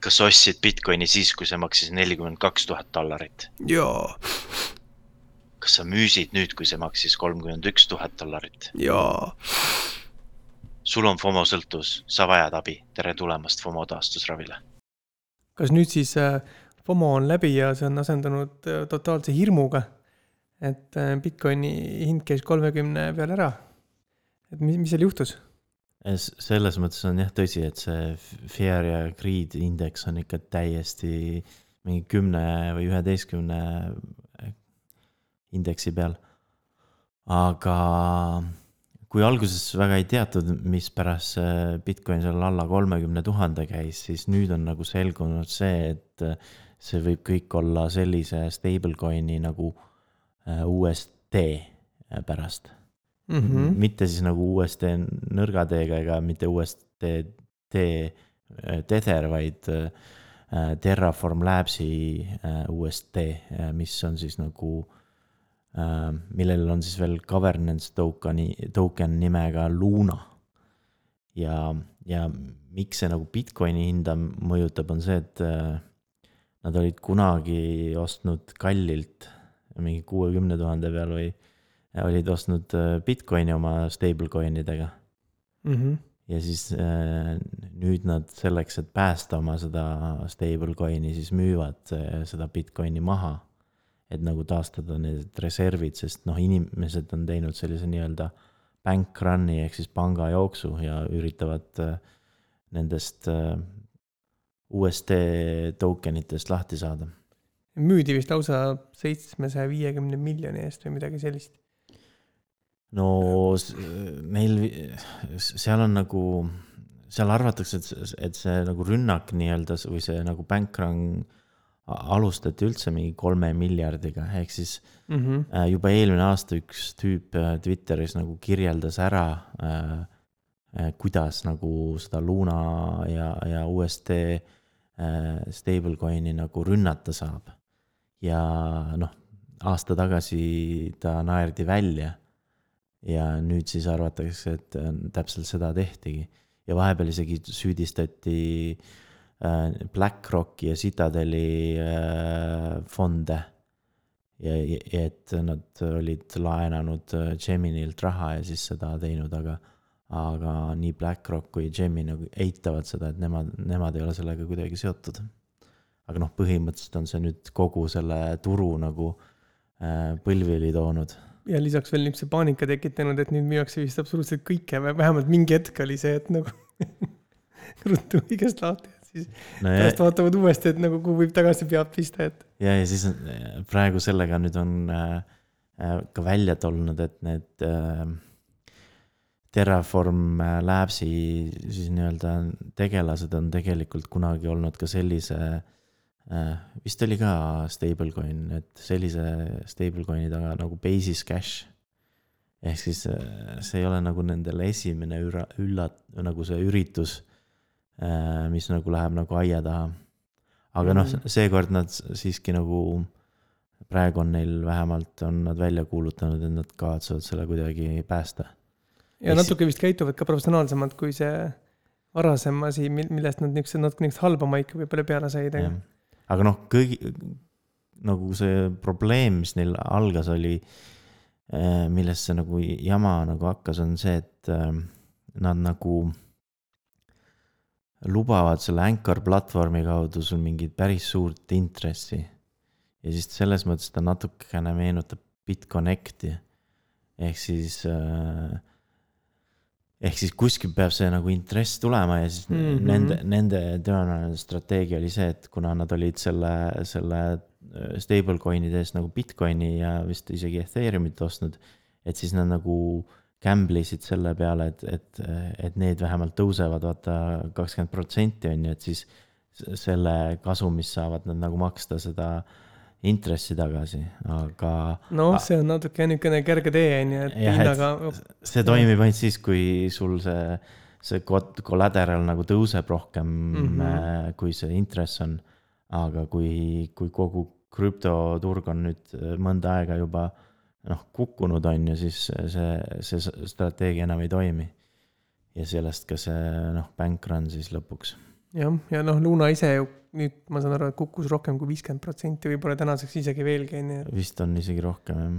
kas sa ostsid Bitcoini siis, kui see maksis nelikümmend kaks tuhat dollarit? jaa. kas sa müüsid nüüd, kui see maksis kolmkümmend üks tuhat dollarit? jaa. sul on FOMO sõltuvus, sa vajad abi, tere tulemast FOMO taastusravile. kas nüüd siis äh, FOMO on läbi ja see on asendunud äh, totaalse hirmuga? et äh, Bitcoini hind käis kolmekümne peal ära. et mis, mis seal juhtus? Selles mõttes on jah tõsi, et see Fear ja Greed indeks on ikka täiesti mingi kümne või üheteistkümne indeksi peal. aga kui alguses väga ei teatud, mispärast see Bitcoin seal alla kolmekümne tuhande käis, siis nüüd on nagu selgunud see, et see võib kõik olla sellise stablecoin'i nagu äh, USD pärast mm. -hmm. mitte siis nagu USD nõrga T-ga ega mitte USD T äh, Tether, vaid äh, Terraform Labsi äh, USD, mis on siis nagu äh,, millel on siis veel governance token'i, token nimega Luna. ja, ja miks see nagu Bitcoini hinda mõjutab, on see, et äh, nad olid kunagi ostnud kallilt mingi kuuekümne tuhande peal või olid ostnud äh, Bitcoini oma stablecoin idega mm. -hmm. ja siis äh, nüüd nad selleks, et päästa oma seda stablecoin'i, siis müüvad äh, seda Bitcoini maha. et nagu taastada need reservid, sest noh, inimesed on teinud sellise nii-öelda bank run'i ehk siis pangajooksu ja üritavad nendest USD token itest lahti saada müüdi vist lausa seitsmesaja viiekümne miljoni eest või midagi sellist no neil, seal on nagu, seal arvatakse, et, et see nagu rünnak nii-öelda või see nagu bankrun alustati üldse mingi kolme miljardiga, ehk siis mm -hmm. juba eelmine aasta üks tüüp äh, Twitteris nagu kirjeldas ära äh, äh, kuidas nagu seda Luna ja, ja USD äh, stablecoin'i nagu rünnata saab. ja noh, aasta tagasi ta naerdi välja ja nüüd siis arvatakse, et äh, täpselt seda tehtigi. ja vahepeal isegi süüdistati äh, BlackRocki ja Citadeli äh, fonde. ja, ja et nad olid laenanud Geminilt raha ja siis seda teinud, aga, aga nii BlackRock kui Gemini nagu eitavad seda, et nemad, nemad ei ole sellega kuidagi seotud. aga noh, põhimõtteliselt on see nüüd kogu selle turu nagu põlvili toonud ja lisaks veel niisuguse paanika tekitanud, et nüüd müüakse vist absoluutselt kõike, vähemalt mingi hetk oli see, et nagu ruttu kõigest lahti, et siis no ja... pärast vaatavad uuesti, et nagu kuhu võib tagasi pead pista, et. ja, ja siis praegu sellega nüüd on äh, äh, ka välja tulnud, et need äh, Terraform äh, Labsi siis nii-öelda tegelased on tegelikult kunagi olnud ka sellise Äh, vist oli ka stablecoin, et sellise stablecoin'i taga nagu basis cash. ehk siis äh, see ei ole nagu nendele esimene üra-, üllat-, nagu see üritus, äh, mis nagu läheb nagu aia taha. aga noh, mm. seekord nad siiski nagu, praegu on neil vähemalt, on nad välja kuulutanud, et nad kavatsevad selle kuidagi päästa. ja Eks... natuke vist käituvad ka professionaalsemalt kui see varasem asi, millest nad niisugused natuke niisugust halba maiki võib-olla peale said, aga aga noh, kõigi, nagu see probleem, mis neil algas, oli, äh, millest see nagu jama nagu hakkas, on see, et äh, nad nagu lubavad selle Anchor platvormi kaudu sul mingit päris suurt intressi. ja siis selles mõttes ta natukene meenutab BitConnecti. ehk siis äh, ehk siis kuskilt peab see nagu intress tulema ja siis mm -hmm. nende, nende tõenäoline strateegia oli see, et kuna nad olid selle, selle äh, stablecoin'ide eest nagu Bitcoini ja vist isegi Ethereumit ostnud, et siis nad nagu gamble isid selle peale, et, et, et need vähemalt tõusevad, vaata, kakskümmend protsenti on ju, et siis selle kasumist saavad nad nagu maksta seda äh, intressi tagasi, aga. noh, see on natuke niisugune kerge tee, on ju, et hinnaga. see toimib ainult siis, kui sul see, see collateral nagu tõuseb rohkem mm, -hmm. kui see intress on. aga kui, kui kogu krüptoturg on nüüd äh, mõnda aega juba noh, kukkunud, on ju, siis see, see strateegia enam ei toimi. ja sellest ka see noh, bank run siis lõpuks jah, ja noh, Luna ise ju nüüd ma saan aru, et kukkus rohkem kui viiskümmend protsenti, võib-olla tänaseks isegi veelgi onju. vist on isegi rohkem jah.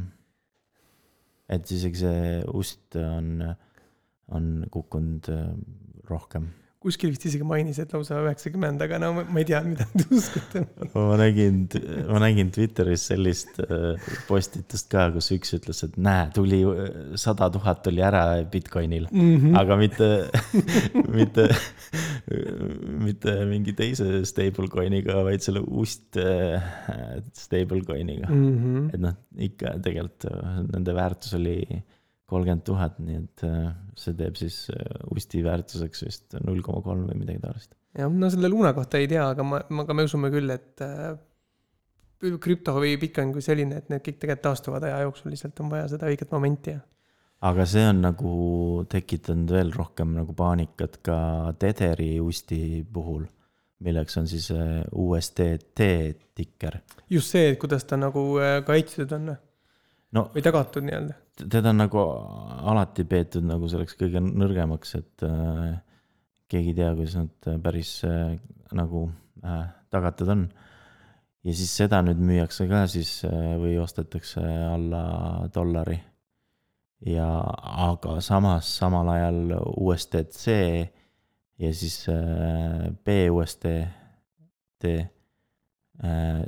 et isegi see ust on, on kukkunud äh, rohkem. Kuskil vist isegi mainis, et lausa üheksakümmend, aga no ma ei tea, mida te uskude. ma nägin, ma nägin Twitteris sellist äh, postitust ka, kus üks ütles, et näe, tuli äh, sada tuhat tuli ära Bitcoinil, Mhm. aga mitte, mitte, mitte mingi teise stablecoin'iga, vaid selle ust äh, stablecoin'iga. Mhm. et noh, ikka tegelikult nende väärtus oli kolmkümmend tuhat, nii et äh, see teeb siis äh, usti väärtuseks vist null koma kolm või midagi taolist. jah, no selle Luna kohta ei tea, aga ma, aga me usume küll, et äh, krüpto või Bitcoin kui selline, et need kõik tegelikult taastuvad aja jooksul, lihtsalt on vaja seda õiget momenti ja. aga see on nagu tekitanud veel rohkem nagu paanikat ka Tetheri usti puhul, milleks on siis USDT tikker. just see, et kuidas ta nagu kaitstud on no või tagatud nii-öelda. Teda on nagu alati peetud nagu selleks kõige nõrgemaks, et äh, keegi ei tea, kuidas nad päris äh, nagu äh, tagatud on. ja siis seda nüüd müüakse ka siis äh, või ostetakse alla dollari. ja, aga samas samal ajal USDC ja siis äh, BUSD äh,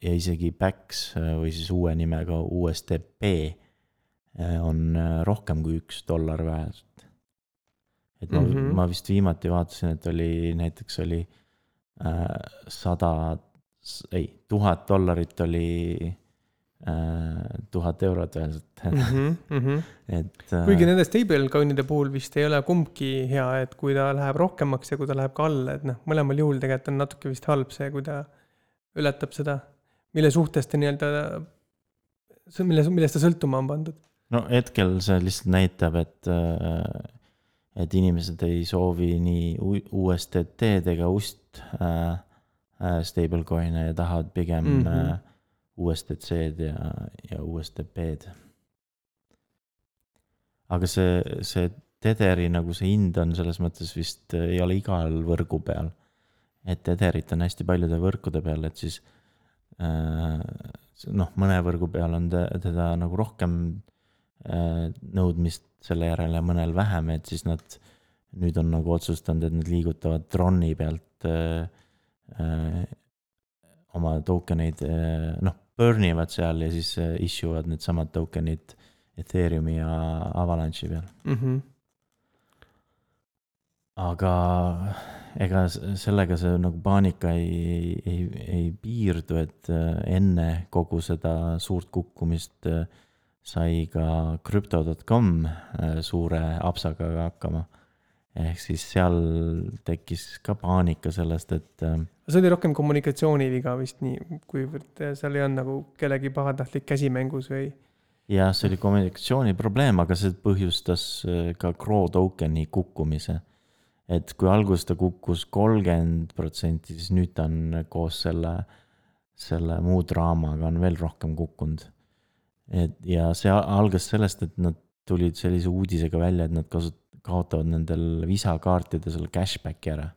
ja isegi BAX äh, või siis uue nimega USDP äh, on äh, rohkem kui üks dollar väärt. et ma mm. -hmm. ma vist viimati vaatasin, et oli näiteks oli äh, sada, ei, tuhat dollarit oli äh, tuhat eurot öeldud, et äh, kuigi nende stablecoin'ide puhul vist ei ole kumbki hea, et kui ta läheb rohkemaks ja kui ta läheb ka alla, et noh, mõlemal juhul tegelikult on natuke vist halb see, kui ta ületab seda, mille suhtes ta nii-öelda, mille, millest ta sõltuma on pandud. No hetkel see lihtsalt näitab, et, et inimesed ei soovi nii USDT-d ega ust äh, äh, stablecoin'e ja tahavad pigem mm Mhm. -hmm. äh, USDC-d ja, ja USDP-d. aga see, see Tetheri nagu see hind on selles mõttes vist äh, ei ole igal võrgu peal. et Tetherit on hästi paljude võrkude peal, et siis äh, noh, mõne võrgu peal on te- teda nagu rohkem äh, nõudmist selle järele mõnel vähem, et siis nad nüüd on nagu otsustanud, et nad liigutavad Troni pealt äh, äh, oma token eid äh,, noh, burn ivad seal ja siis äh, issuevad needsamad token'id Ethereumi ja Avalanche'i peal. mm. -hmm. aga ega sellega see nagu paanika ei, ei, ei piirdu, et äh, enne kogu seda suurt kukkumist äh, sai ka crypto.com äh, suure apsaga hakkama. ehk siis seal tekkis ka paanika sellest, et äh, see oli rohkem kommunikatsiooniviga vist nii, kuivõrd seal ei olnud nagu kellegi pahatahtlik käsi mängus või jah, see oli kommunikatsiooni probleem, aga see põhjustas äh, ka Crow token'i kukkumise. et kui alguses ta kukkus kolmkümmend protsenti, siis nüüd ta on koos selle, selle muu draamaga on veel rohkem kukkunud. Et ja see algas sellest, et nad tulid sellise uudisega välja, et nad kasut-, kaotavad nendel Visa kaartidel selle cashback'i ära.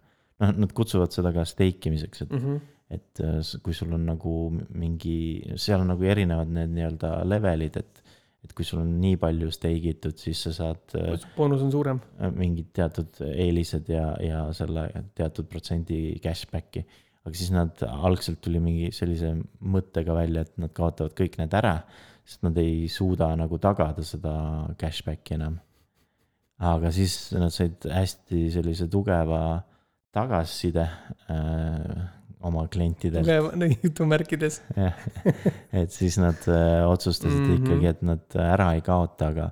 noh, nad kutsuvad seda ka stake imiseks, et mm? -hmm. et äh, kui sul on nagu mingi, seal on nagu erinevad need nii-öelda levelid, et, et kui sul on nii palju stake itud, siis sa saad äh, boonus on suurem. mingid teatud eelised ja, ja selle teatud protsendi cashback'i. aga siis nad algselt tuli mingi sellise mõttega välja, et nad kaotavad kõik need ära, sest nad ei suuda nagu tagada seda cashback'i enam. aga siis nad said hästi sellise tugeva tagasiside äh, oma klientidelt. tugev, jutumärkides. jah, et siis nad äh, otsustasid mm. -hmm. ikkagi, et nad ära ei kaota, aga,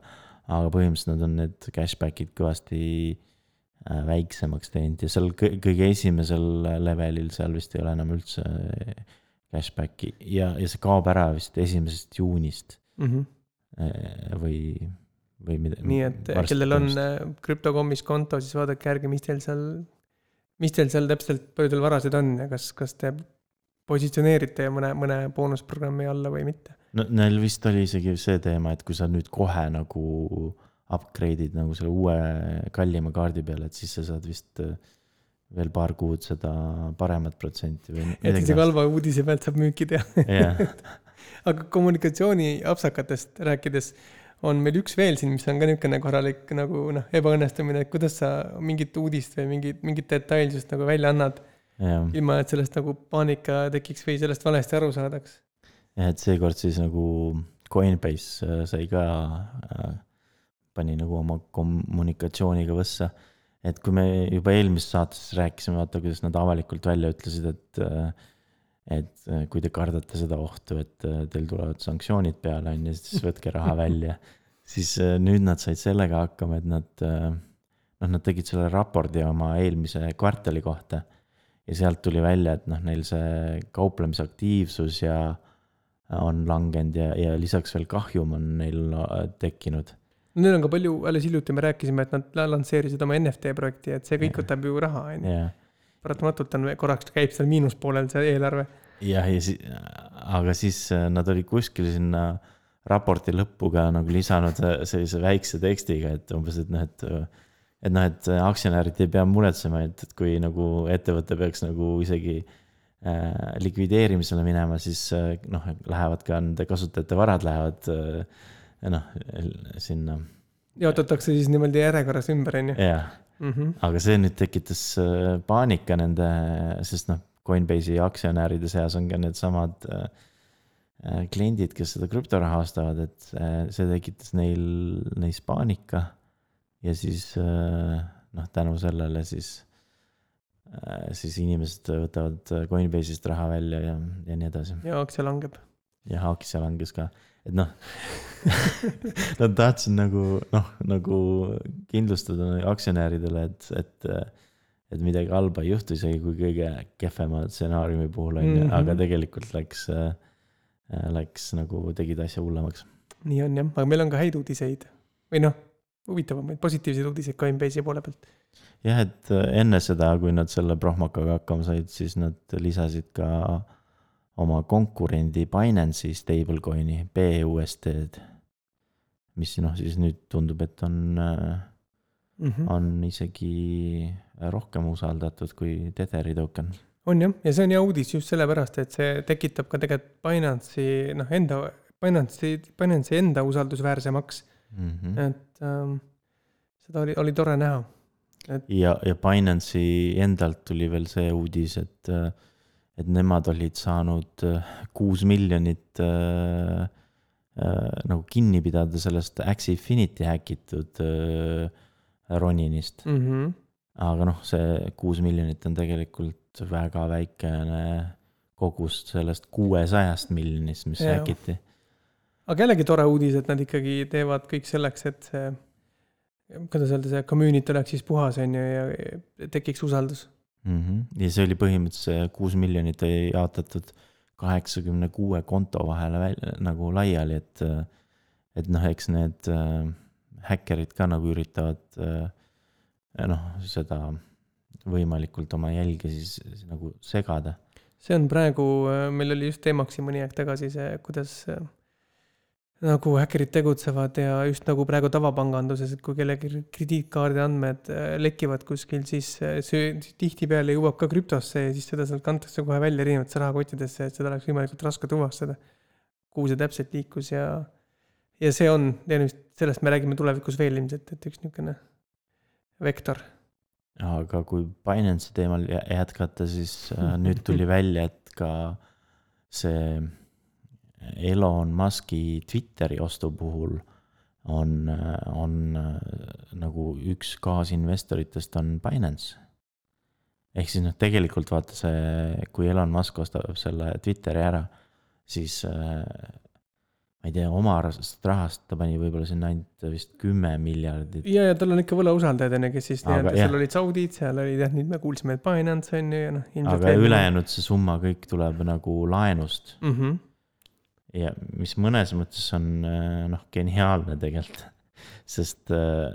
aga põhimõtteliselt nad on need cashback'id kõvasti äh, väiksemaks teinud ja seal kõ- kõige esimesel levelil seal vist ei ole enam üldse äh, cashback'i ja, ja see kaob ära vist esimesest juunist Mm -hmm. või, või mida. nii et kellel on äh, krüptokommis konto, siis vaadake järgi, mis teil seal, mis teil seal täpselt, palju teil varasid on ja kas, kas te positsioneerite mõne, mõne boonusprogrammi alla või mitte. no neil vist oli isegi see teema, et kui sa nüüd kohe nagu upgrade'id nagu selle uue kallima kaardi peale, et siis sa saad vist äh, veel paar kuud seda paremat protsenti või et isegi halva uudise pealt saab müüki teha jah, aga kommunikatsiooni apsakatest rääkides on meil üks veel siin, mis on ka niisugune korralik nagu noh, ebaõnnestumine, et kuidas sa mingit uudist või mingit, mingit detailsust nagu välja annad, jah, ilma et sellest nagu paanika tekiks või sellest valesti aru saadaks. jah, et seekord siis nagu Coinbase äh, sai ka äh,, pani nagu oma kommunikatsiooniga võssa. Et kui me juba eelmises saates rääkisime, vaata, kuidas nad avalikult välja ütlesid, et äh, et äh, kui te kardate seda ohtu, et äh, teil tulevad sanktsioonid peale, on ju, siis võtke raha välja. siis nüüd nad said sellega hakkama, et nad, noh, nad tegid selle raporti oma eelmise kvartali kohta. ja sealt tuli välja, et noh, neil see kauplemisaktiivsus ja on langenud ja, ja lisaks veel kahjum on neil tekkinud. Neil on ka palju, alles hiljuti me rääkisime, et nad lansseerisid oma NFT projekti, et see kõik Jah. võtab ju raha, on ju. paratamatult on, korraks käib seal miinuspoolel see eelarve. jah, ja siis, aga siis äh, nad olid kuskil sinna raporti lõppu ka nagu lisanud äh, sellise väikse tekstiga, et umbes, et noh, et et noh, et aktsionärid ei pea muretsema, et, et kui nagu ettevõte peaks nagu isegi äh, likvideerimisele minema, siis äh, noh, lähevad ka nende kasutajate varad lähevad äh, noh, sinna, jaotatakse siis niimoodi järjekorras ümber, on ju. jah aga see nüüd tekitas äh, paanika nende, sest noh, Coinbase'i aktsionäride seas on ka needsamad äh, äh, kliendid, kes seda krüptoraha ostavad, et see tekitas neil, neis paanika. ja siis noh, tänu sellele siis, siis inimesed võtavad Coinbase'ist raha välja ja, ja nii edasi. ja aktsia langeb. ja aktsia langes ka, et noh Nad tahtsid nagu noh, nagu kindlustada aktsionäridele, et, et, et midagi halba ei juhtu, isegi kui kõige kehvema stsenaariumi puhul on ju, Mhm. aga tegelikult läks, läks nagu, tegid asja hullemaks. nii on jah, aga meil on ka häid uudiseid või noh, huvitavamaid, positiivseid uudiseid Coinbase'i poole pealt. jah, et enne seda, kui nad selle prohmakaga hakkama said, siis nad lisasid ka oma konkurendi Binance'i stablecoin'i BUSD-d, mis noh, siis nüüd tundub, et on äh, Mhm. on isegi rohkem usaldatud kui Tetheri token. on jah, ja see on hea uudis just sellepärast, et see tekitab ka tegelikult Binance'i noh, enda, Binance'i, Binance'i enda usaldusväärsemaks, Mhm. et ähm, seda oli, oli tore näha. ja, ja Binance'i endalt tuli veel see uudis, et, et nemad olid saanud äh, kuus miljonit äh, äh, nagu kinni pidada sellest Axie-Infinity häkitud äh, Roninist. Mm -hmm. aga noh, see kuus miljonit on tegelikult väga väikene kogus sellest kuuesajast miljonist, mis Jaa. häkiti. aga jällegi tore uudis, et nad ikkagi teevad kõik selleks, et see, kuidas öelda, see community oleks siis puhas, on ju, ja tekiks usaldus. mm. -hmm. ja see oli põhimõtteliselt kuus miljonit oli jaotatud kaheksakümne kuue konto vahele välja nagu laiali, et, et noh, eks need äh, häkkerid ka nagu üritavad äh, noh, seda võimalikult oma jälge siis, siis nagu segada. see on praegu, meil oli just teemaks siin mõni aeg tagasi see, kuidas äh, nagu häkkerid tegutsevad ja just nagu praegu tavapanganduses, et kui kellegi krediitkaardi andmed äh, lekivad kuskil, siis äh, see tihtipeale jõuab ka krüptosse ja siis seda sealt kantakse kohe välja erinevatesse rahakottidesse, et seda oleks võimalikult raske tuvastada. kuhu see täpselt liikus ja, ja see on, sellest me räägime tulevikus veel ilmselt, et üks niisugune vektor aga kui Binance'i teemal jä- jätkata, siis äh, nüüd tuli välja, et ka see Elon Musk'i Twitteri ostu puhul on, on äh, nagu üks kaasinvestoritest on Binance. ehk siis noh, tegelikult vaata see, kui Elon Musk ostab selle Twitteri ära, siis äh, ma ei tea, oma rahast ta pani võib-olla sinna ainult vist kümme miljardit ja, ja tal on ikka võlausaldajad on ju, kes siis nii-öelda, seal olid saudid, seal olid jah, nüüd me kuulsime, et Binance on ju ja noh. aga ülejäänud see summa kõik tuleb nagu laenust mm. -hmm. Ja mis mõnes mõttes on äh, noh, geniaalne tegelikult, sest äh,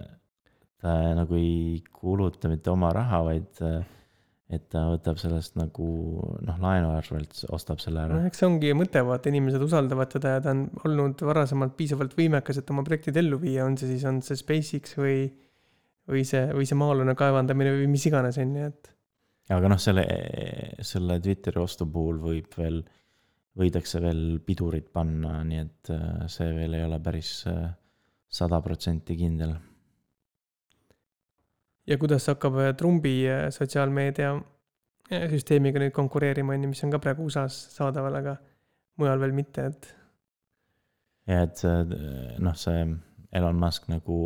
ta nagu ei kuluta mitte oma raha, vaid äh, et ta võtab sellest nagu noh, laenu arvelt ostab selle ära. Noh, eks see ongi mõte, vaata inimesed usaldavad teda ja ta on olnud varasemalt piisavalt võimekas, et oma projektid ellu viia, on see siis, on see SpaceX või, või see, või see maa-alune kaevandamine või mis iganes, on ju, et aga noh, selle, selle Twitteri ostu puhul võib veel, võidakse veel pidurit panna, nii et äh, see veel ei ole päris äh, sada protsenti kindel. ja kuidas hakkab äh, Trumpi sotsiaalmeedia süsteemiga nüüd konkureerima, on ju, mis on ka praegu USA-s saadaval, aga mujal veel mitte, et ja et noh, see Elon Musk nagu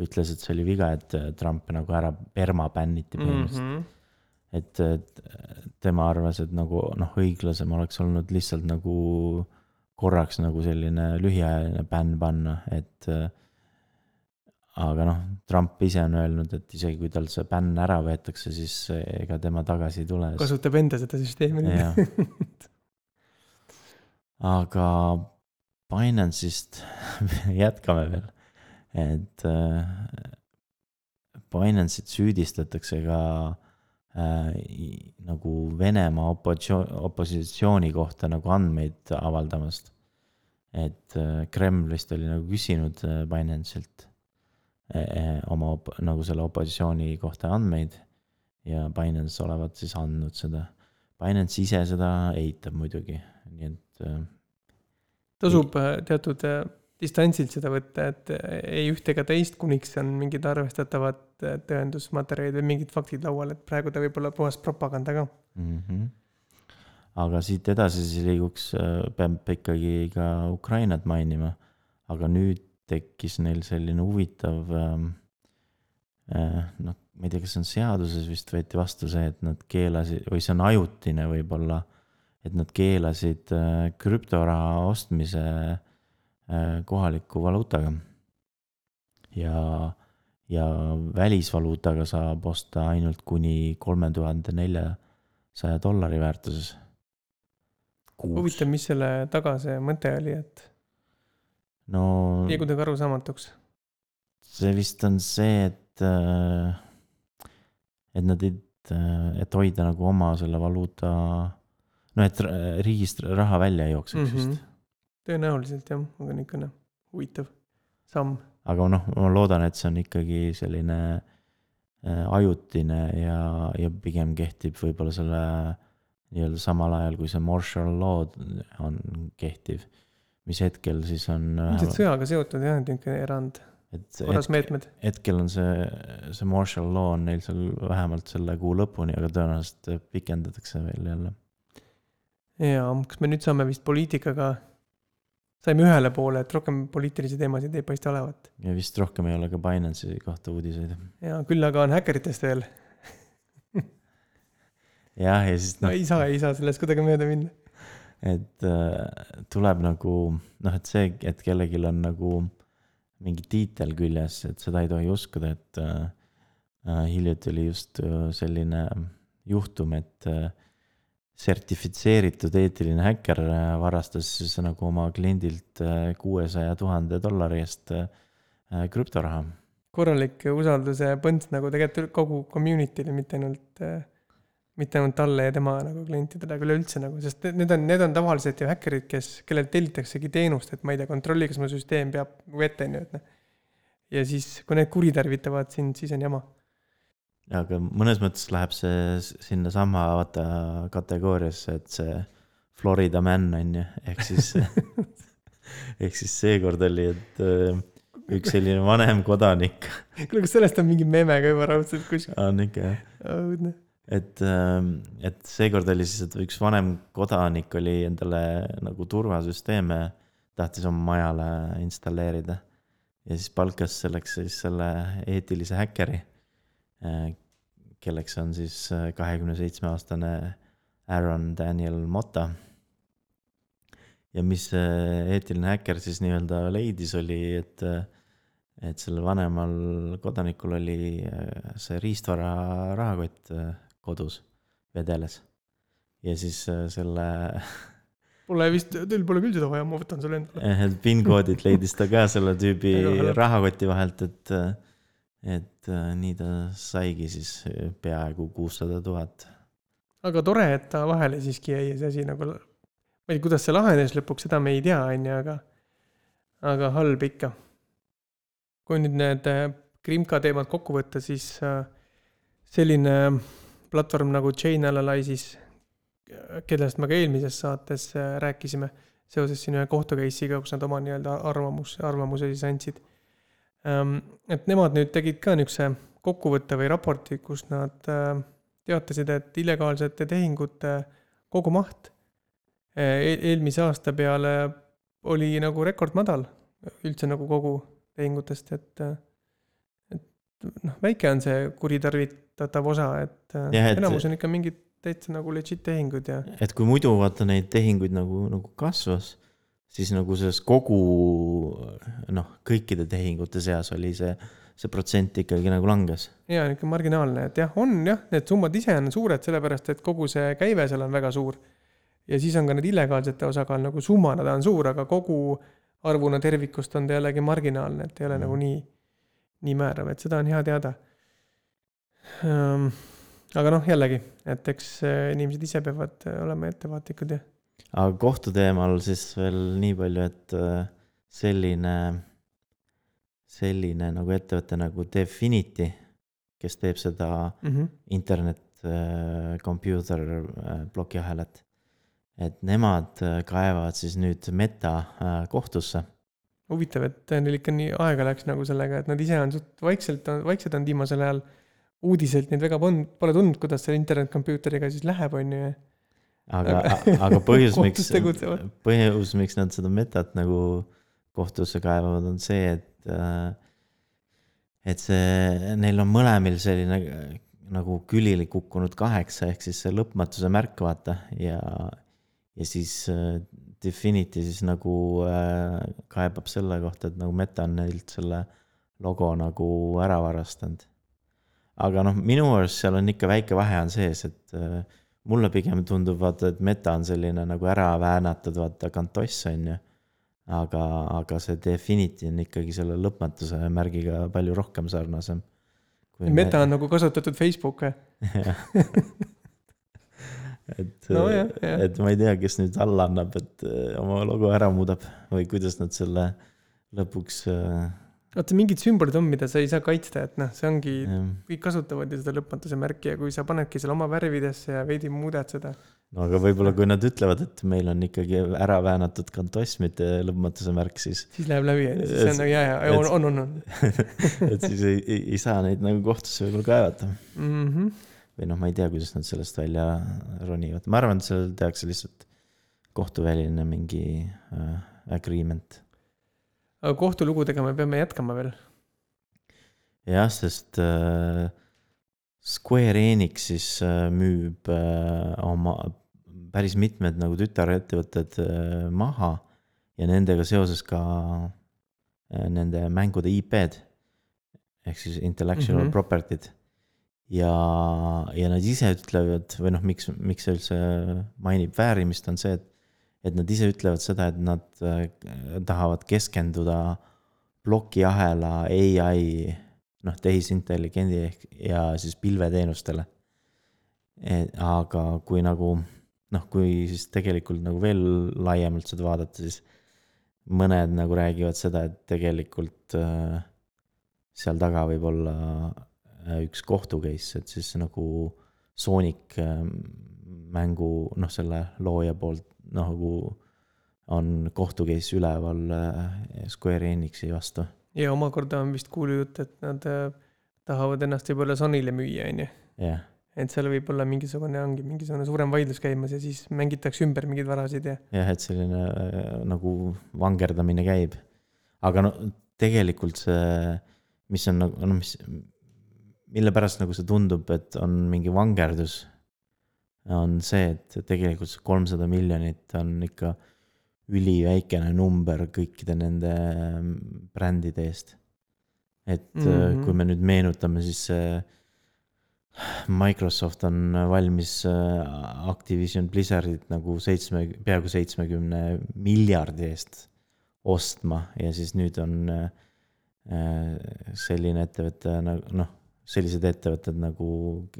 ütles, et see oli viga, et Trump nagu ära permabänniti põhimõtteliselt mm. -hmm. Et et tema arvas, et nagu noh, õiglasem oleks olnud lihtsalt nagu korraks nagu selline lühiajaline bänn panna, et äh, aga noh, Trump ise on öelnud, et isegi kui tal see bänn ära võetakse, siis ega tema tagasi ei tule. kasutab enda seda süsteemi nüüd., aga Binance'ist jätkame veel, et äh, Binance'it süüdistatakse ka äh, nagu Venemaa opositsioon, opositsiooni kohta nagu andmeid avaldamast. et äh, Kreml vist oli nagu küsinud äh, Binance'ilt äh, oma nagu selle opositsiooni kohta andmeid ja Binance olevat siis andnud seda Binance ise seda eitab muidugi, nii et äh, tasub äh, teatud äh, distantsilt seda võtta, et äh, ei ühte ega teist, kuniks on mingid arvestatavad äh, tõendusmaterjalid või mingid faktid laual, et praegu ta võib olla puhas propaganda ka. mm. -hmm. aga siit edasi siis liiguks, peab ikkagi ka Ukrainat mainima, aga nüüd tekkis neil selline huvitav äh, noh, ma ei tea, kas see on seaduses vist võeti vastu see, et nad keelasid või see on ajutine võib-olla, et nad keelasid krüptoraha ostmise kohaliku valuutaga. ja, ja välisvaluutaga saab osta ainult kuni kolme tuhande neljasaja dollari väärtuses. huvitav, mis selle taga see mõte oli, et no jäi kuidagi arusaamatuks. see vist on see, et, et nad ei, et hoida nagu oma selle valuuta, no et riigist raha välja ei jookseks Mhm. vist. Tõenäoliselt jah, aga niisugune huvitav samm. aga noh, ma loodan, et see on ikkagi selline äh, ajutine ja, ja pigem kehtib võib-olla selle nii-öelda samal ajal, kui see martial law on kehtiv, mis hetkel siis on. ilmselt sõjaga seotud jah, niisugune erand, et korras meetmed. hetkel on see, see martial law on neil seal vähemalt selle kuu lõpuni, aga tõenäoliselt pikendatakse veel jälle. jaa, kas me nüüd saame vist poliitikaga, saime ühele poole, et rohkem poliitilisi teemasid ei paista olevat. ja vist rohkem ei ole ka Binance'i kohta uudiseid. ja küll aga on häkkeritest veel, jah, ja siis no noh, ei saa, ei saa sellest kuidagi mööda minna. et äh, tuleb nagu noh, et see, et kellelgi on nagu mingi tiitel küljes, et seda ei tohi uskuda, et äh, äh, hiljuti oli just äh, selline juhtum, et äh, sertifitseeritud eetiline häkker äh, varastas siis nagu oma kliendilt kuuesaja tuhande dollari eest äh, krüptoraha. korralik usalduse põnts nagu tegelikult kogu community'le, mitte ainult, mitte ainult talle ja tema nagu klientidele, aga üleüldse nagu, sest need on, need on tavaliselt ju häkkerid, kes, kellelt tellitaksegi teenust, et ma ei tea, kontrolli, kas mu süsteem peab ette, on ju, et noh. ja siis, kui need kuritarvitavad sind, siis on jama. Aga mõnes mõttes läheb see sinnasama vaata kategooriasse, et see Florida man on ju, ehk siis, ehk siis seekord oli, et äh, üks selline vanem kodanik kuule, kas sellest on mingi meme ka juba raudselt kuskil? on ikka jah, õudne. et, et seekord oli siis, et üks vanem kodanik oli endale nagu turvasüsteeme, tahtis oma majale installeerida. ja siis palkas selleks siis selle eetilise häkkeri, kelleks on siis kahekümne seitsme aastane Aaron Daniel Motta. ja mis see eetiline häkker siis nii-öelda leidis, oli, et, et sellel vanemal kodanikul oli äh, see riistvara rahakott äh, kodus vedeles. ja siis äh, selle Pole vist, teil pole küll seda vaja, ma võtan selle endale. PIN-koodid leidis ta ka selle tüübi rahakoti vahelt, et, et äh, nii ta saigi siis peaaegu kuussada tuhat. aga tore, et ta vahele siiski jäi ja see asi nagu, ma ei tea, kuidas see lahenes lõpuks, seda me ei tea, on ju, aga, aga halb ikka. kui nüüd need äh, Krimka teemad kokku võtta, siis äh, selline platvorm nagu Chain Analysis, kellest me ka eelmises saates äh, rääkisime, seoses siin ühe kohtu case'iga, kus nad oma nii-öelda arvamus, arvamuse siis andsid. Ähm, et nemad nüüd tegid ka niisuguse kokkuvõtte või raporti, kus nad äh, teatasid, et illegaalsete tehingute kogumaht e-, eelmise aasta peale oli nagu rekordmadal üldse nagu kogu tehingutest, et, et noh, väike on see kuritarvitatav osa, et, Jah, et- enamus on ikka mingid täitsa nagu legit tehingud ja et kui muidu vaata neid tehinguid nagu, nagu kasvas, siis nagu selles kogu noh, kõikide tehingute seas oli see, see protsent ikkagi nagu langes. ja niisugune marginaalne, et jah, on jah, need summad ise on suured, sellepärast et kogu see käive seal on väga suur. ja siis on ka need illegaalsete osakaal nagu summana ta on suur, aga kogu arvuna tervikust on ta jällegi marginaalne, et ei ole Mhm. nagu nii, nii määrav, et seda on hea teada. aga noh, jällegi, et eks äh, inimesed ise peavad äh, olema ettevaatlikud ja aga kohtu teemal siis veel nii palju, et äh, selline, selline nagu ettevõte nagu Definity, kes teeb seda mm -hmm. internet äh, computer äh, plokiahelat. et nemad kaevavad siis nüüd Meta kohtusse. huvitav, et neil ikka nii aega läks nagu sellega, et nad ise on suht vaikselt, vaiksed on viimasel ajal. uudiselt neid väga polnud, pole tundnud, kuidas selle internetcomputeriga siis läheb, on ju. Aga, aga põhjus, miks põhjus, miks nad seda metat nagu kohtusse kaevavad, on see, et äh, et see, neil on mõlemil selline äh, nagu külili kukkunud kaheksa ehk siis see lõpmatuse märk, vaata, ja ja siis äh, Definity siis nagu äh, kaebab selle kohta, et nagu Meta on neilt selle logo nagu ära varastanud. aga noh, minu arust seal on ikka väike vahe on sees, et äh, mulle pigem tundub, vaata, et Meta on selline nagu ära väänatud, vaata, kantoss on ju. aga, aga see Definity on ikkagi selle lõpmatuse märgiga palju rohkem sarnasem. Meta on nagu kasutatud Facebook või? et No jah. et ma ei tea, kes nüüd alla annab, et äh, oma logo ära muudab või kuidas nad selle lõpuks äh, vaata, mingid sümbolid on, mida sa ei saa kaitsta, et noh, see ongi, kõik kasutavad ju seda lõpmatuse märki ja kui sa panedki selle oma värvidesse ja veidi muudad seda. no aga võib-olla, kui nad ütlevad, et meil on ikkagi ära väänatud kantoss, mitte lõpmatuse märk, siis siis läheb läbi, siis see on nagu jaa, jaa, on, on, on, on et siis ei, ei, ei saa neid nagu kohtusse võib-olla kaevata. mm. -hmm. või noh, ma ei tea, kuidas nad sellest välja ronivad, ma arvan, et seal tehakse lihtsalt kohtuväline mingi äh, agreement. Aga kohtulugudega me peame jätkama veel. jah, sest äh, Square Enix siis äh, müüb äh, oma päris mitmed nagu tütarettevõtted äh, maha ja nendega seoses ka äh, nende mängude IP-d ehk siis intellectual mm. -hmm. property'd. ja, ja nad ise ütlevad või noh, miks, miks see üldse mainib väärimist, on see, et, et nad ise ütlevad seda, et nad äh, tahavad keskenduda plokiahela ai noh, tehisintelligendi ehk ja siis pilveteenustele. aga kui nagu noh, kui siis tegelikult nagu veel laiemalt seda vaadata, siis mõned nagu räägivad seda, et tegelikult äh, seal taga võib olla äh, üks kohtu case, et siis nagu Sonic äh, mängu noh, selle looja poolt nagu on kohtu case üleval äh, Square Enixi vastu ja omakorda on vist kuulujutt, et nad äh, tahavad ennast võib-olla Sonyle müüa, on ju. et seal võib olla mingisugune, ongi mingisugune suurem vaidlus käimas ja siis mängitakse ümber mingeid varasid ja jah, et selline äh, nagu vangerdamine käib. aga no tegelikult see, mis on nagu, noh, mis, mille pärast nagu see tundub, et on mingi vangerdus, on see, et tegelikult see kolmsada miljonit on ikka üliväikene number kõikide nende mm, brändide eest. et mm. -hmm. kui me nüüd meenutame, siis Microsoft on valmis äh, Activision Blizzardit nagu seitsme, peaaegu seitsmekümne miljardi eest ostma ja siis nüüd on äh, selline ettevõte nagu noh, sellised ettevõtted nagu,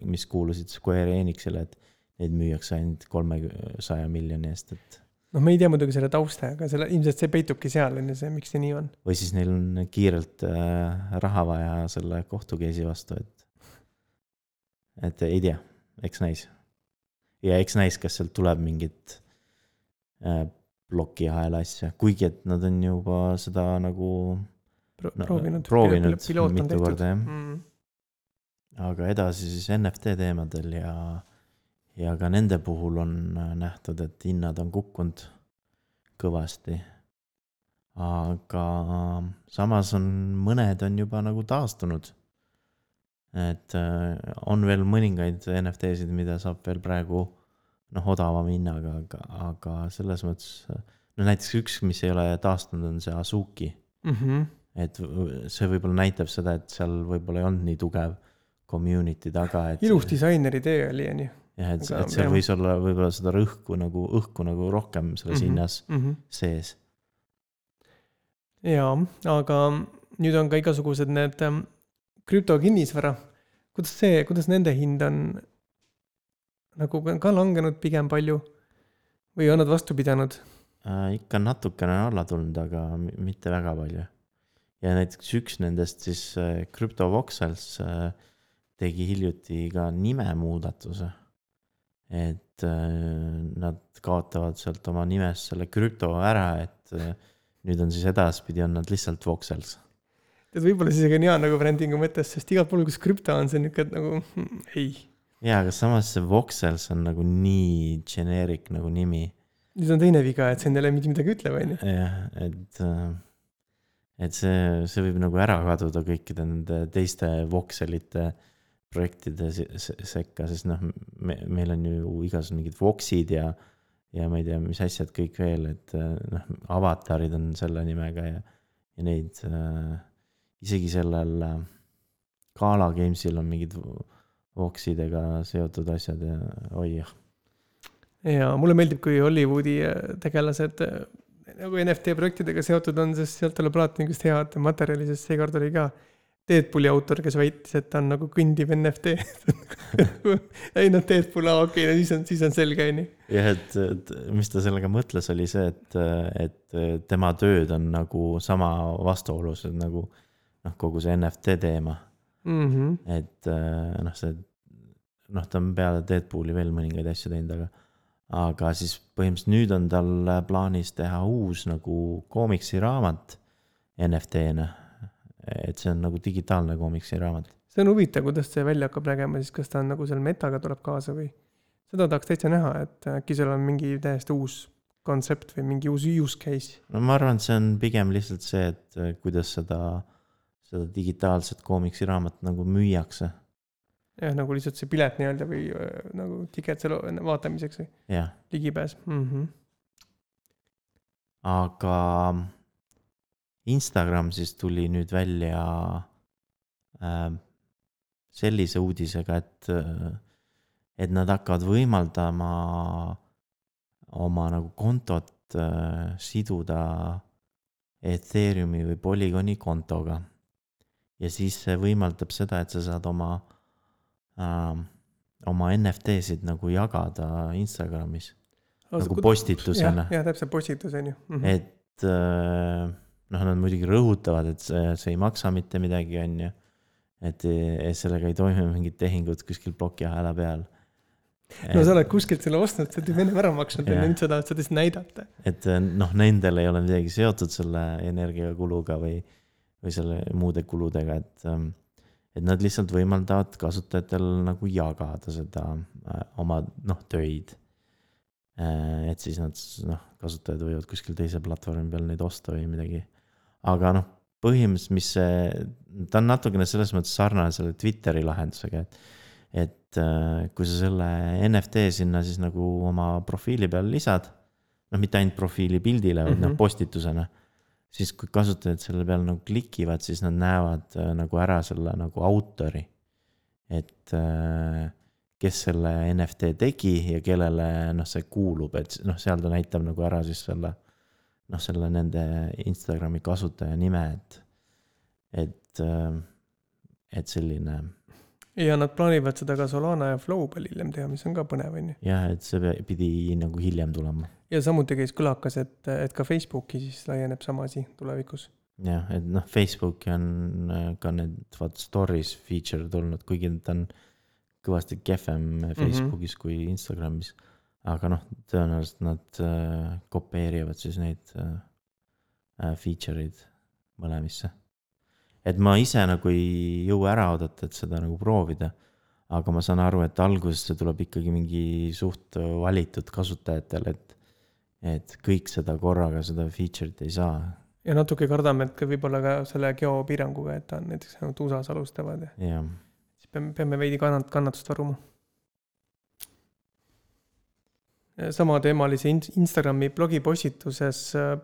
mis kuulusid Square Enixile, et neid müüakse ainult kolmesaja miljoni eest, et noh, me ei tea muidugi selle tausta, aga selle, ilmselt see peitubki seal, on ju see, miks see nii on. või siis neil on kiirelt äh, raha vaja selle kohtu case'i vastu, et et ei tea, eks näis. ja eks näis, kas sealt tuleb mingit äh, plokiahela asja, kuigi et nad on juba seda nagu Pro, proovinud. proovinud mitu korda, jah. mm.. aga edasi siis NFT teemadel ja, ja ka nende puhul on äh, nähtud, et hinnad on kukkunud kõvasti. aga samas on mõned on juba nagu taastunud. et äh, on veel mõningaid NFT-sid, mida saab veel praegu noh, odavama hinnaga, aga, aga selles mõttes no näiteks üks, mis ei ole taastunud, on see Azuki Mm -hmm. et see võib-olla näitab seda, et seal võib-olla ei olnud nii tugev community taga, et. ilus disaineri tee oli, onju. jah, et, et seal võis olla võib-olla seda rõhku nagu, õhku nagu rohkem selles Mhm. hinnas Mm -hmm. sees. jaa, aga nüüd on ka igasugused need ähm, krüptokinnisvara. kuidas see, kuidas nende hind on nagu ka- langenud pigem palju või on nad vastu pidanud? Äh, ikka natukene on alla tulnud, aga mi- mitte väga palju. ja näiteks üks nendest siis äh, CryptoVoxels äh, tegi hiljuti ka nimemuudatuse. Et äh, nad kaotavad sealt oma nimest selle krüpto ära, et äh, nüüd on siis edaspidi on nad lihtsalt Voxels tead, võib-olla isegi on hea nagu brändingu mõttes, sest igal pool, kus krüpto on, see on niuke nagu hmm, ei. jaa, aga samas see Voxels on nagu nii generic nagu nimi. nüüd on teine viga, et see endale mitte midagi ütleb, onju. jah, et, et see, see võib nagu ära kaduda kõikide nende teiste Voxelite projektide se- se- sekka, sest noh, me, meil on ju igasugused mingid Voxid ja, ja ma ei tea, mis asjad kõik veel, et noh, avatarid on selle nimega ja, ja neid äh, isegi sellel äh, Gala Gamesil on mingid Voxidega seotud asjad ja oi jah. Ja mulle meeldib, kui Hollywoodi äh, tegelased äh, nagu NFT projektidega seotud on, sest sealt tuleb alati niisugust head materjali, sest seekord oli ka Deadpooli autor, kes väitis, et ta on nagu kõndiv NFT. ei noh, Deadpool, aa okei, no siis on, siis on selge, onju. jah, et, et mis ta sellega mõtles, oli see, et, et tema tööd on nagu sama vastuolus nagu noh, kogu see NFT teema, Mhm. et eh, noh, see noh, ta on peale Deadpooli veel mõningaid asju teinud, aga aga siis põhimõtteliselt nüüd on tal plaanis teha uus nagu koomiksiraamat NFT-na. Et see on nagu digitaalne koomiksiraamat. see on huvitav, kuidas see välja hakkab nägema, siis kas ta on nagu seal metaga tuleb kaasa või? seda tahaks täitsa näha, et äkki seal on mingi täiesti uus kontsept või mingi uus use case. no ma arvan, et see on pigem lihtsalt see, et eh, kuidas seda, seda digitaalset koomiksiraamatut nagu müüakse, jah, nagu lihtsalt see pilet nii-öelda või äh, nagu ticket selle vaatamiseks või ligipääs mm. -hmm. aga Instagram siis tuli nüüd välja äh, sellise uudisega, et, et nad hakkavad võimaldama oma nagu kontot äh, siduda Ethereumi või Polygoni kontoga. ja siis see võimaldab seda, et sa saad oma äh,, oma NFT-sid nagu jagada Instagramis nagu postitusena. jah, täpselt postitus on ju mm. -hmm. et äh, noh, nad muidugi rõhutavad, et see, see ei maksa mitte midagi, on ju. et eh, sellega ei toimu mingit tehingut kuskil plokiahela peal. no sa oled kuskilt selle ostnud, sa oled ju ennem ära maksnud ja nüüd sa tahad seda siis näidata. et eh, noh, nendel ei ole midagi seotud selle energiakuluga või, või selle muude kuludega, et, et nad lihtsalt võimaldavad kasutajatel nagu jagada seda äh, oma noh, töid. et siis nad noh, kasutajad võivad kuskil teise platvormi peal neid osta või midagi. Aga noh, põhimõtteliselt, mis see, ta on natukene selles mõttes sarnane selle Twitteri lahendusega, et et äh, kui sa selle NFT sinna siis nagu oma profiili peale lisad, noh, mitte ainult profiili pildile, vaid mm -hmm. noh, Mhm. postitusena, siis kui kasutajad selle peale nagu klikivad, siis nad näevad äh, nagu ära selle nagu autori. et äh, kes selle NFT tegi ja kellele noh, see kuulub, et noh, seal ta näitab nagu ära siis selle noh, selle nende Instagrami kasutaja nime, et, et, et selline ja nad plaanivad seda ka Solana ja Flow peal hiljem teha, mis on ka põnev, on ju. jah, et see pidi nagu hiljem tulema. ja samuti käis kõlakas, et, et ka Facebooki siis laieneb sama asi tulevikus. jah, et noh, Facebooki on äh, ka need vaat stories feature tulnud, kuigi ta on kõvasti kehvem Facebookis mm -hmm. kui Instagramis. Aga noh, tõenäoliselt nad äh, kopeerivad siis neid äh, feature eid mõlemisse. et ma ise nagu ei jõua ära oodata, et seda nagu proovida. aga ma saan aru, et alguses see tuleb ikkagi mingi suht valitud kasutajatele, et, et kõik seda korraga, seda feature'it ei saa ja natuke kardame, et võib-olla ka selle geopiiranguga, et ta on näiteks ainult USA-s alustavad ja jah siis peame, peame veidi kannat-, kannatust varuma. Samateemalise Instagrami blogipostituses äh,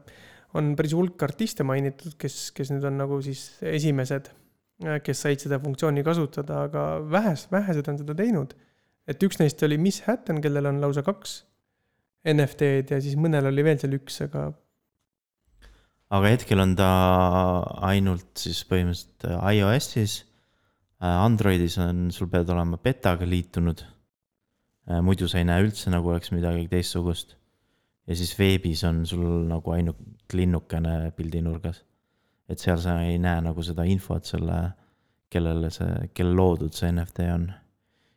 on päris hulk artiste mainitud, kes, kes nüüd on nagu siis esimesed, äh, kes said seda funktsiooni kasutada, aga vähes, vähesed on seda teinud. et üks neist oli Miss Hatton, kellel on lausa kaks NFT-d ja siis mõnel oli veel seal üks, aga aga hetkel on ta ainult siis põhimõtteliselt iOS-is. Androidis on, sul pead olema betaga liitunud. Äh, muidu sa ei näe üldse nagu oleks midagi teistsugust. ja siis veebis on sul nagu ainult linnukene pildinurgas. et seal sa ei näe nagu seda infot selle, kellele see, kelle loodud see NFT on.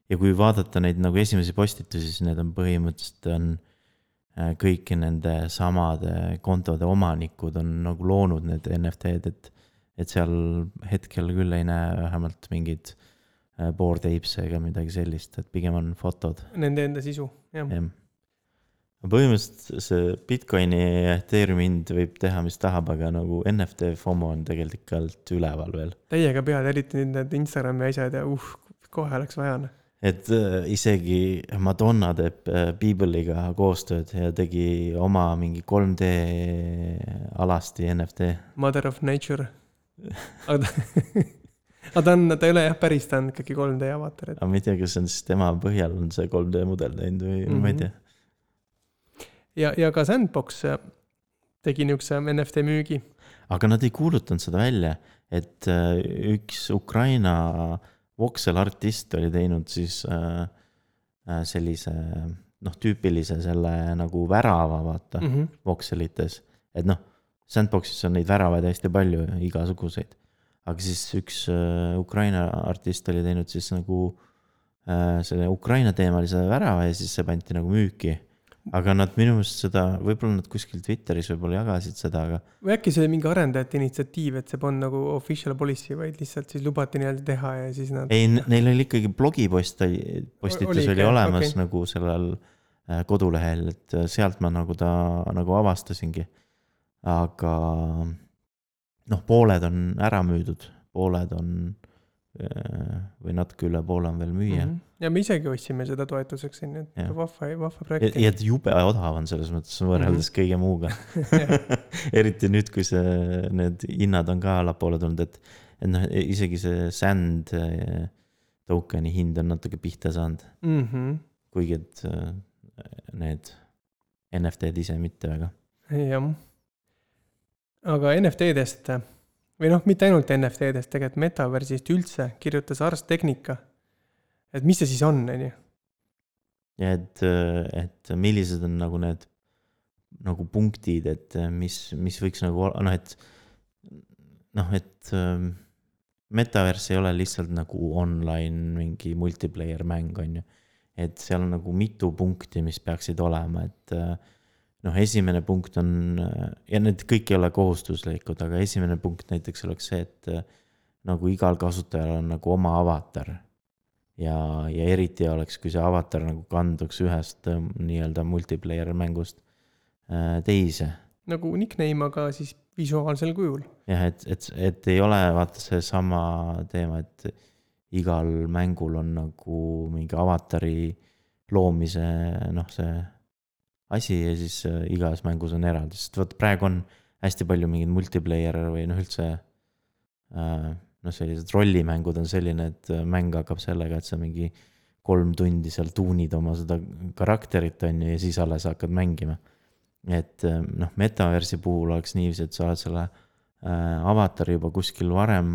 ja kui vaadata neid nagu esimesi postitusi, siis need on põhimõtteliselt on Äh, kõiki nende samade kontode omanikud on nagu loonud need NFT-d, et, et seal hetkel küll ei näe vähemalt mingeid board apes'e ega midagi sellist, et pigem on fotod. Nende enda sisu, jah ja.. põhimõtteliselt see Bitcoini ja Ethereumi hind võib teha, mis tahab, aga nagu NFT FOMO on tegelikult üleval veel. täiega pead, eriti nüüd need Instagrami asjad ja uh, kohe oleks vaja noh et äh, isegi Madonna teeb äh, Beebliga koostööd ja tegi oma mingi 3D alasti NFT. Mother of nature. aga ta, aga ta on, ta ei ole jah päris, ta on ikkagi 3D avatar et.... aga ma ei tea, kas see on siis tema põhjal on see 3D mudel teinud või mm -hmm. ma ei mhm. tea. ja, ja ka Sandbox äh, tegi niisuguse NFT müügi. aga nad ei kuulutanud seda välja, et üks Ukraina äh, voxel artist oli teinud siis äh, äh, sellise noh, tüüpilise selle nagu värava, vaata mm, -hmm. voxelites. et noh, sandbox'is on neid väravaid hästi palju, igasuguseid. Aga siis üks äh, Ukraina artist oli teinud siis nagu äh, selle Ukraina teemalise värava ja siis see pandi nagu müüki aga nad minu meelest seda, võib-olla nad kuskil Twitteris võib-olla jagasid seda, aga. või äkki see oli mingi arendajate initsiatiiv, et see polnud nagu official policy, vaid lihtsalt siis lubati nii-öelda teha ja siis nad. ei, neil oli ikkagi blogipost, postitus oli, oli olemas okay. nagu sellel äh, kodulehel, et äh, sealt ma nagu ta nagu avastasingi. aga noh, pooled on ära müüdud, pooled on Äh, või natuke üle poole on veel müüa mm. -hmm. ja me isegi ostsime seda toetuseks, ju, et vahva, vahva projekt. ja et jube odav on selles mõttes võrreldes mm -hmm. kõige muuga eriti nüüd, kui see, need hinnad on ka allapoole tulnud, et, et noh, isegi see sand äh, token'i hind on natuke pihta saanud mm. -hmm. kuigi, et äh, need NFT-d ise mitte väga. jah. Aga NFT-dest või noh, mitte ainult NFT-dest, tegelikult metaversist üldse kirjutas Ars Technica. et mis see siis on, on ju? ja et, et millised on nagu need nagu punktid, et mis, mis võiks nagu noh, et noh, et ähm, metaverse ei ole lihtsalt nagu online mingi multiplayer mäng, on ju. et seal on nagu mitu punkti, mis peaksid olema, et äh, noh, esimene punkt on ja need kõik ei ole kohustuslikud, aga esimene punkt näiteks oleks see, et äh, nagu igal kasutajal on nagu oma avatar. ja, ja eriti oleks, kui see avatar nagu kanduks ühest äh, nii-öelda multiplayer mängust äh, teise. nagu nickname, aga siis visuaalsel kujul. jah, et, et, et ei ole vaata seesama teema, et igal mängul on nagu mingi avatari loomise noh, see asi ja siis äh, igas mängus on eraldi, sest vot praegu on hästi palju mingeid multiplayer või noh, üldse äh, noh, sellised rollimängud on selline, et äh, mäng hakkab sellega, et sa mingi kolm tundi seal tuunid oma seda karakterit, on ju, ja siis alles hakkad mängima. et noh, metaversi puhul oleks niiviisi, et sa oled selle avatari juba kuskil varem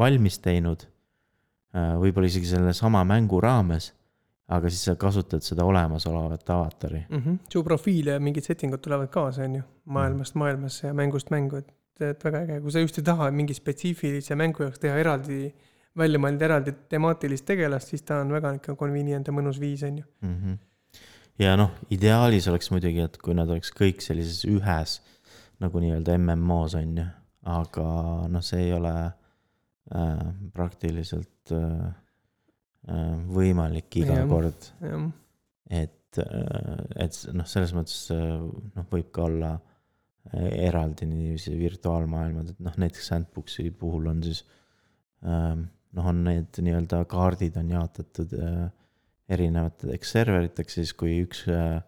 valmis teinud võib-olla isegi selle sama mängu raames aga siis sa kasutad seda olemasolevat avatari mm. -hmm. su profiil ja mingid settingud tulevad kaasa, on ju, maailmast mm -hmm. maailmasse ja mängust mängu, et, et väga äge, kui sa just ei taha mingi spetsiifilise mängu jaoks teha eraldi välja mõelda eraldi temaatilist tegelast, siis ta on väga ikka convenient ja mõnus viis, on ju. mm. -hmm. ja noh, ideaalis oleks muidugi, et kui nad oleks kõik sellises ühes nagu nii-öelda MMO-s on ju, aga noh, see ei ole äh, praktiliselt äh, võimalik iga Jah. kord, et, et s- noh, selles mõttes äh, noh, võib ka olla äh, eraldi niiviisi virtuaalmaailmad, et noh, näiteks Sandboxi puhul on siis ähm, noh, on need nii-öelda kaardid on jaotatud äh, erinevateks serveriteks, siis kui üks äh,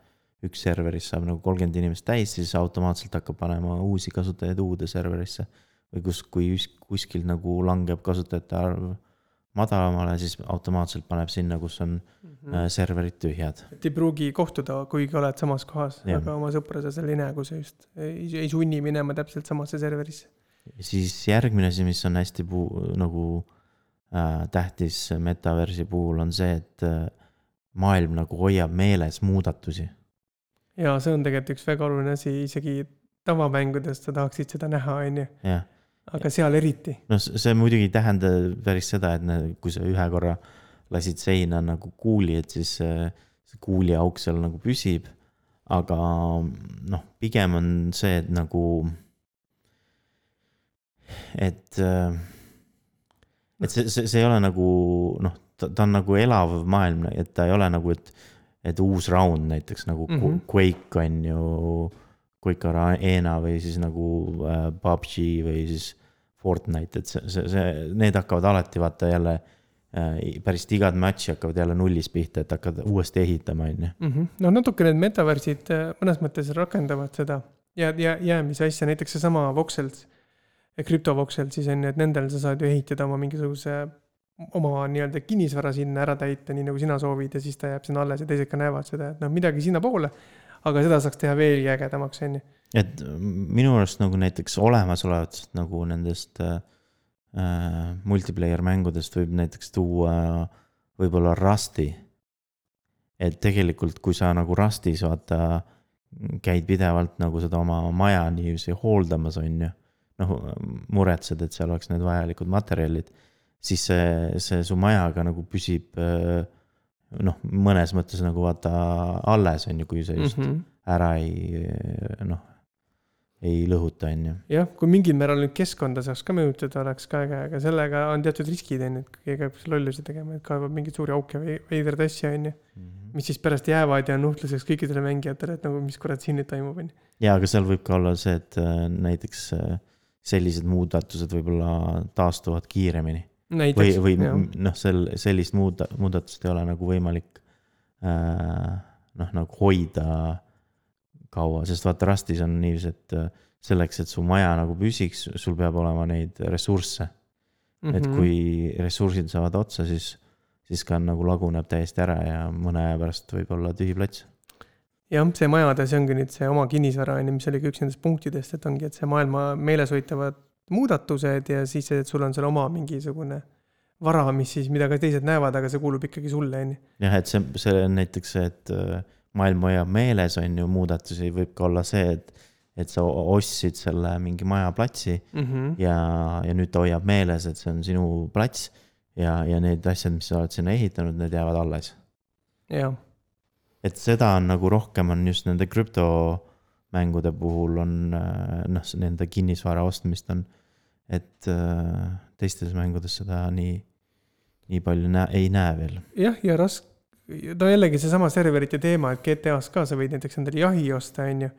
üks serverist saab nagu kolmkümmend inimest täis, siis automaatselt hakkab panema uusi kasutajaid uude serverisse. või kus, kui us- kuskil nagu langeb kasutajate arv madalamale, siis automaatselt paneb sinna, kus on äh, serverid tühjad. et ei pruugi kohtuda, kuigi oled samas kohas, aga oma sõpra sa seal ei näe, kui sa just ei, ei sunni minema täpselt samasse serverisse. siis järgmine asi, mis on hästi puu-, nagu äh, tähtis metaversi puhul on see, et äh, maailm nagu hoiab meeles muudatusi. ja see on tegelikult üks väga oluline asi, isegi tavamängudes sa tahaksid seda näha, on ju, jah, aga seal eriti. noh, see muidugi ei tähenda päris seda, et kui sa ühe korra lasid seina nagu kuuli, et siis see, see kuuliauk seal nagu püsib. aga noh, pigem on see, et nagu, et, et see, see, see ei ole nagu noh, ta, on nagu elav maailm, et ta ei ole nagu, et, et uus round näiteks nagu mm. -hmm. Quake on ju, Quake Arena või siis nagu äh, PUBG või siis Fortnite, et see, see, see, need hakkavad alati vaata jälle äh, päris igat match'i hakkavad jälle nullist pihta, et hakkad uuesti ehitama, on ju. noh, natuke need metaversid äh, mõnes mõttes rakendavad seda ja, ja jäämise asja, näiteks seesama Voxels, krüptovoxel siis on ju, et nendel sa saad ju ehitada oma mingisuguse oma nii-öelda kinnisvara sinna ära täita, nii nagu sina soovid ja siis ta jääb sinna alles ja teised ka näevad seda, et noh, midagi sinnapoole. Aga seda saaks teha veelgi ägedamaks, on ju. et minu arust nagu näiteks olemasolevatest nagu nendest äh, äh, multiplayer mängudest võib näiteks tuua võib-olla Rusti. et tegelikult, kui sa nagu Rustis vaata, käid pidevalt nagu seda oma maja niiviisi hooldamas, on ju. noh, muretsed, et seal oleks need vajalikud materjalid, siis see, see su maja ka nagu püsib äh, noh, mõnes mõttes nagu vaata alles on ju, kui sa just mm Mhm. -hmm. ära ei noh, ei lõhuta, on ju. jah, kui mingil määral nüüd keskkonda saaks ka mõjutada, oleks ka äge, aga sellega on teatud riskid, on ju, et keegi hakkab lollusi tegema, et kaevab mingeid suuri auke või veidraid asju, on ju. mis siis pärast jäävad ja on nuhtluseks kõikidele mängijatele, et nagu mis kurat siin nüüd toimub, on ju. ja, aga seal võib ka olla see, et äh, näiteks äh, sellised muudatused võib-olla taastuvad kiiremini või, või noh, sel, sellist muud, muudatust ei ole nagu võimalik äh, noh, nagu hoida kaua, sest vaata Rustis on niiviisi, et äh, selleks, et su maja nagu püsiks, sul peab olema neid ressursse mm, -hmm. et kui ressursid saavad otsa, siis, siis ka nagu laguneb täiesti ära ja mõne aja pärast võib olla tühi plats. jah, see majade, see ongi nüüd see oma kinnisvara on ju, mis oli ka üks nendest punktidest, et ongi, et see maailma meeleshoitavad muudatused ja siis, et sul on seal oma mingisugune vara, mis siis, mida ka teised näevad, aga see kuulub ikkagi sulle, on ju. jah, et see, see on näiteks see, et äh, maailm hoiab meeles, on ju, muudatusi võib ka olla see, et, et sa ostsid selle mingi majaplatsi ja, ja nüüd ta hoiab meeles, et see on sinu plats ja, ja need asjad, mis sa oled sinna ehitanud, need jäävad alles. jah, et seda on nagu rohkem on just nende krüptomängude puhul on äh, noh, nende kinnisvara ostmist on, et äh, teistes mängudes seda nii, nii palju näe, ei näe veel. jah, ja raske, no jällegi seesama serverite teema, et GTA-s ka sa võid näiteks endale jahi osta, on ju.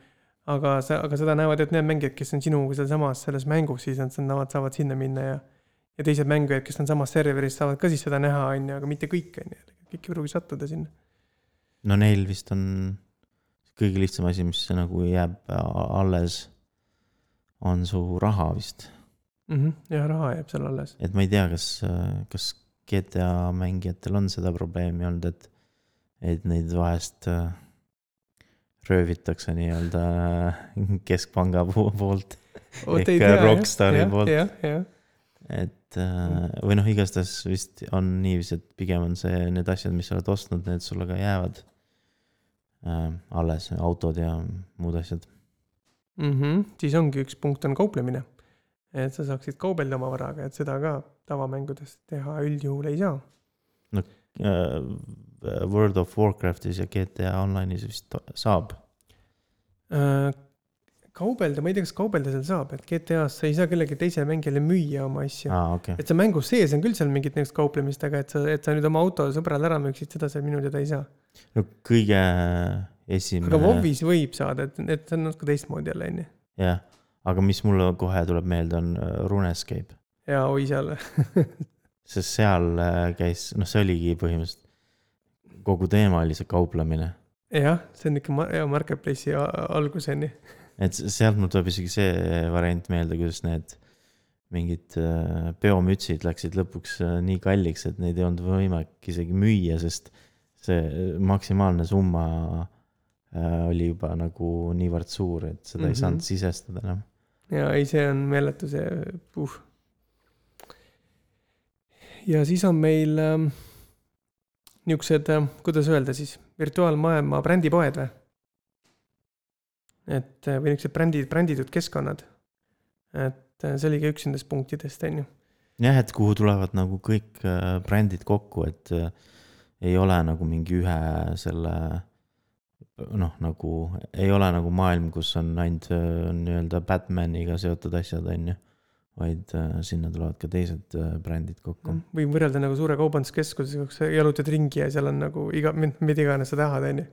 aga sa, aga seda näevad ainult need mängijad, kes on sinuga sealsamas selles mängus, siis nad saavad, saavad sinna minna ja. ja teised mängijad, kes on samas serveris, saavad ka siis seda näha, on ju, aga mitte kõik, on ju, kõik ei pruugi sattuda sinna. no neil vist on kõige lihtsam asi, mis nagu jääb alles, on su raha vist. Mhm, jah, raha jääb seal alles. et ma ei tea, kas, kas GTA mängijatel on seda probleemi olnud, et, et neid vahest äh, röövitakse nii-öelda äh, keskpanga po- poolt. Ehk Rockstari poolt. jah, jah, et äh, või noh, igastahes vist on niiviisi, et pigem on see, need asjad, mis sa oled ostnud, need sulle ka jäävad äh, alles, autod ja muud asjad. mm. -hmm. siis ongi üks punkt on kauplemine. Et sa saaksid kaubelda oma varaga, et seda ka tavamängudes teha üldjuhul ei saa. Äh, World of Warcraftis ja GTA Online'is vist saab. Äh, kaubelda, ma ei tea, kas kaubelda seal saab, et GTA-s sa ei saa kellelegi teisele mängijale müüa oma asju. aa, okei, et sa mängus sees on küll seal mingit niisugust kauplemist, aga et sa, et sa nüüd oma auto sõbrale ära müüksid, seda sa minu teada ei saa. no kõige aga esimene, WoW-is võib saada, et, et see on natuke teistmoodi jälle, onju. jah, aga mis mulle kohe tuleb meelde, on äh, RuneScape, ja oi seal, sest seal äh, käis, noh, see oligi põhimõtteliselt kogu teema oli see kauplemine, jah, see on ikka marketplace'i a- algus onju. et sealt mul tuleb isegi see variant meelde, kuidas need mingid äh, peomütsid läksid lõpuks nii kalliks, et neid ei olnud võimalik isegi müüa, sest see maksimaalne summa oli juba nagu niivõrd suur, et seda mm -hmm. Mhm. ei saanud sisestada enam. ja ei, see on meeletu see, puh. ja siis on meil ähm, niisugused äh,, kuidas öelda siis, virtuaalmaailma brändipoed või? et äh, või niisugused brändid, bränditud keskkonnad. et äh, see oli ka üks nendest punktidest, on ju. jah, et kuhu tulevad nagu kõik äh, brändid kokku, et äh, ei ole nagu mingi ühe selle noh, nagu ei ole nagu maailm, kus on ainult äh, nii-öelda Batmaniga seotud asjad, on ju. vaid äh, sinna tulevad ka teised äh, brändid kokku. võin võrrelda nagu suure kaubanduskeskusega, kus sa jalutad ringi ja seal on nagu iga, mida iganes sa tahad, on ju.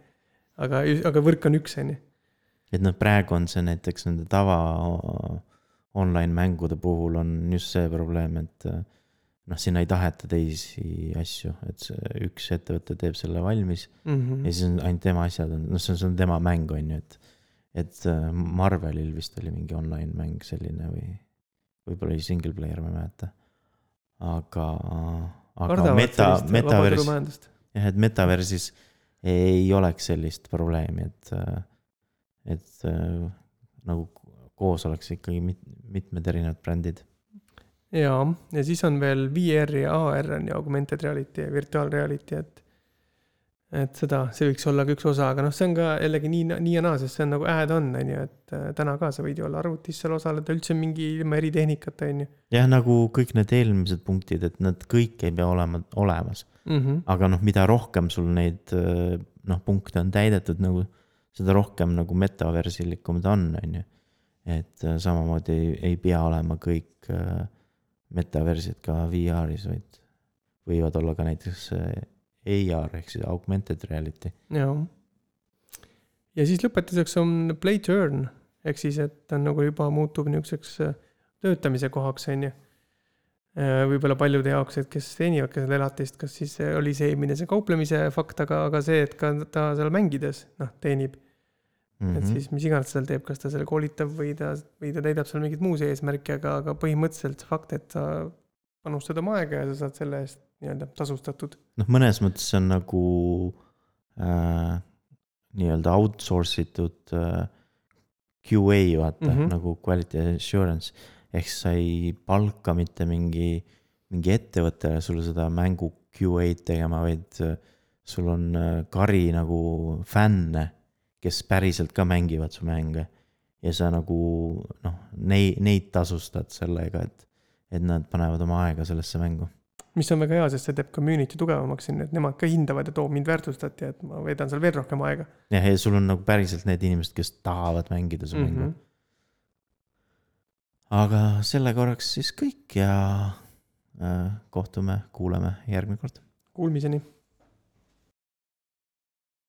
aga, aga võrk on üks, on ju. et noh, praegu on see näiteks nende tava online mängude puhul on just see probleem, et noh, sinna ei taheta teisi asju, et see üks ettevõte teeb selle valmis Mhm. ja siis on ainult tema asjad on, noh, see on, see on tema mäng, on ju, et et äh, Marvelil vist oli mingi online mäng selline või võib-olla oli single player, ma ei mäleta. aga, aga kardavad meta, metavers, jah, et metaversis ei oleks sellist probleemi, et, et äh, nagu koos oleks ikkagi mit, mitmed erinevad brändid. jaa, ja siis on veel VR ja AR on ju augmented reality ja virtual reality, et et seda, see võiks olla ka üks osa, aga noh, see on ka jällegi nii, nii ja naa, sest see on nagu add-on on ju, et äh, täna ka sa võid ju olla arvutis seal osaleda üldse mingi ilma eritehnikata on ju jah, nagu kõik need eelmised punktid, et nad kõik ei pea olema olemas, mm. -hmm. aga noh, mida rohkem sul neid äh, noh, punkte on täidetud nagu, seda rohkem nagu metaversilikum ta on, on ju. et äh, samamoodi ei, ei pea olema kõik äh, metaversid ka VR-is, vaid võivad olla ka näiteks äh, AR ehk siis augmented reality. jaa. ja siis lõpetuseks on play to earn ehk siis, et ta on nagu juba muutub niisuguseks äh, töötamise kohaks, on ju. võib-olla paljude jaoks, et kes teenivad ka seda elatist, kas siis oli see eelmine see kauplemise fakt, aga, aga see, et ka ta seal mängides noh, teenib mm, -hmm. et siis mis iganes ta seal teeb, kas ta seal koolitab või ta, või ta täidab seal mingeid muus eesmärke, aga, aga põhimõtteliselt see fakt, et sa panustad oma aega ja sa saad selle eest nii-öelda tasustatud. noh, mõnes mõttes see on nagu äh, nii-öelda outsource itud äh, QA vaata mm, Mhm. -hmm. nagu quality assurance. ehk sa ei palka mitte mingi, mingi ettevõttele sulle seda mängu QA-d tegema, vaid äh, sul on äh, kari nagu fänne, kes päriselt ka mängivad su mänge. ja sa nagu noh, neid, neid tasustad sellega, et, et nad panevad oma aega sellesse mängu mis on väga hea, sest see teeb community tugevamaks siin, et nemad ka hindavad, et oo, mind väärtustati, et ma veedan seal veel rohkem aega jah, ja sul on nagu päriselt need inimesed, kes tahavad mängida su mm. mängu -hmm. -hmm. aga selle korraks siis kõik ja äh, kohtume, kuuleme järgmine kord. Kuulmiseni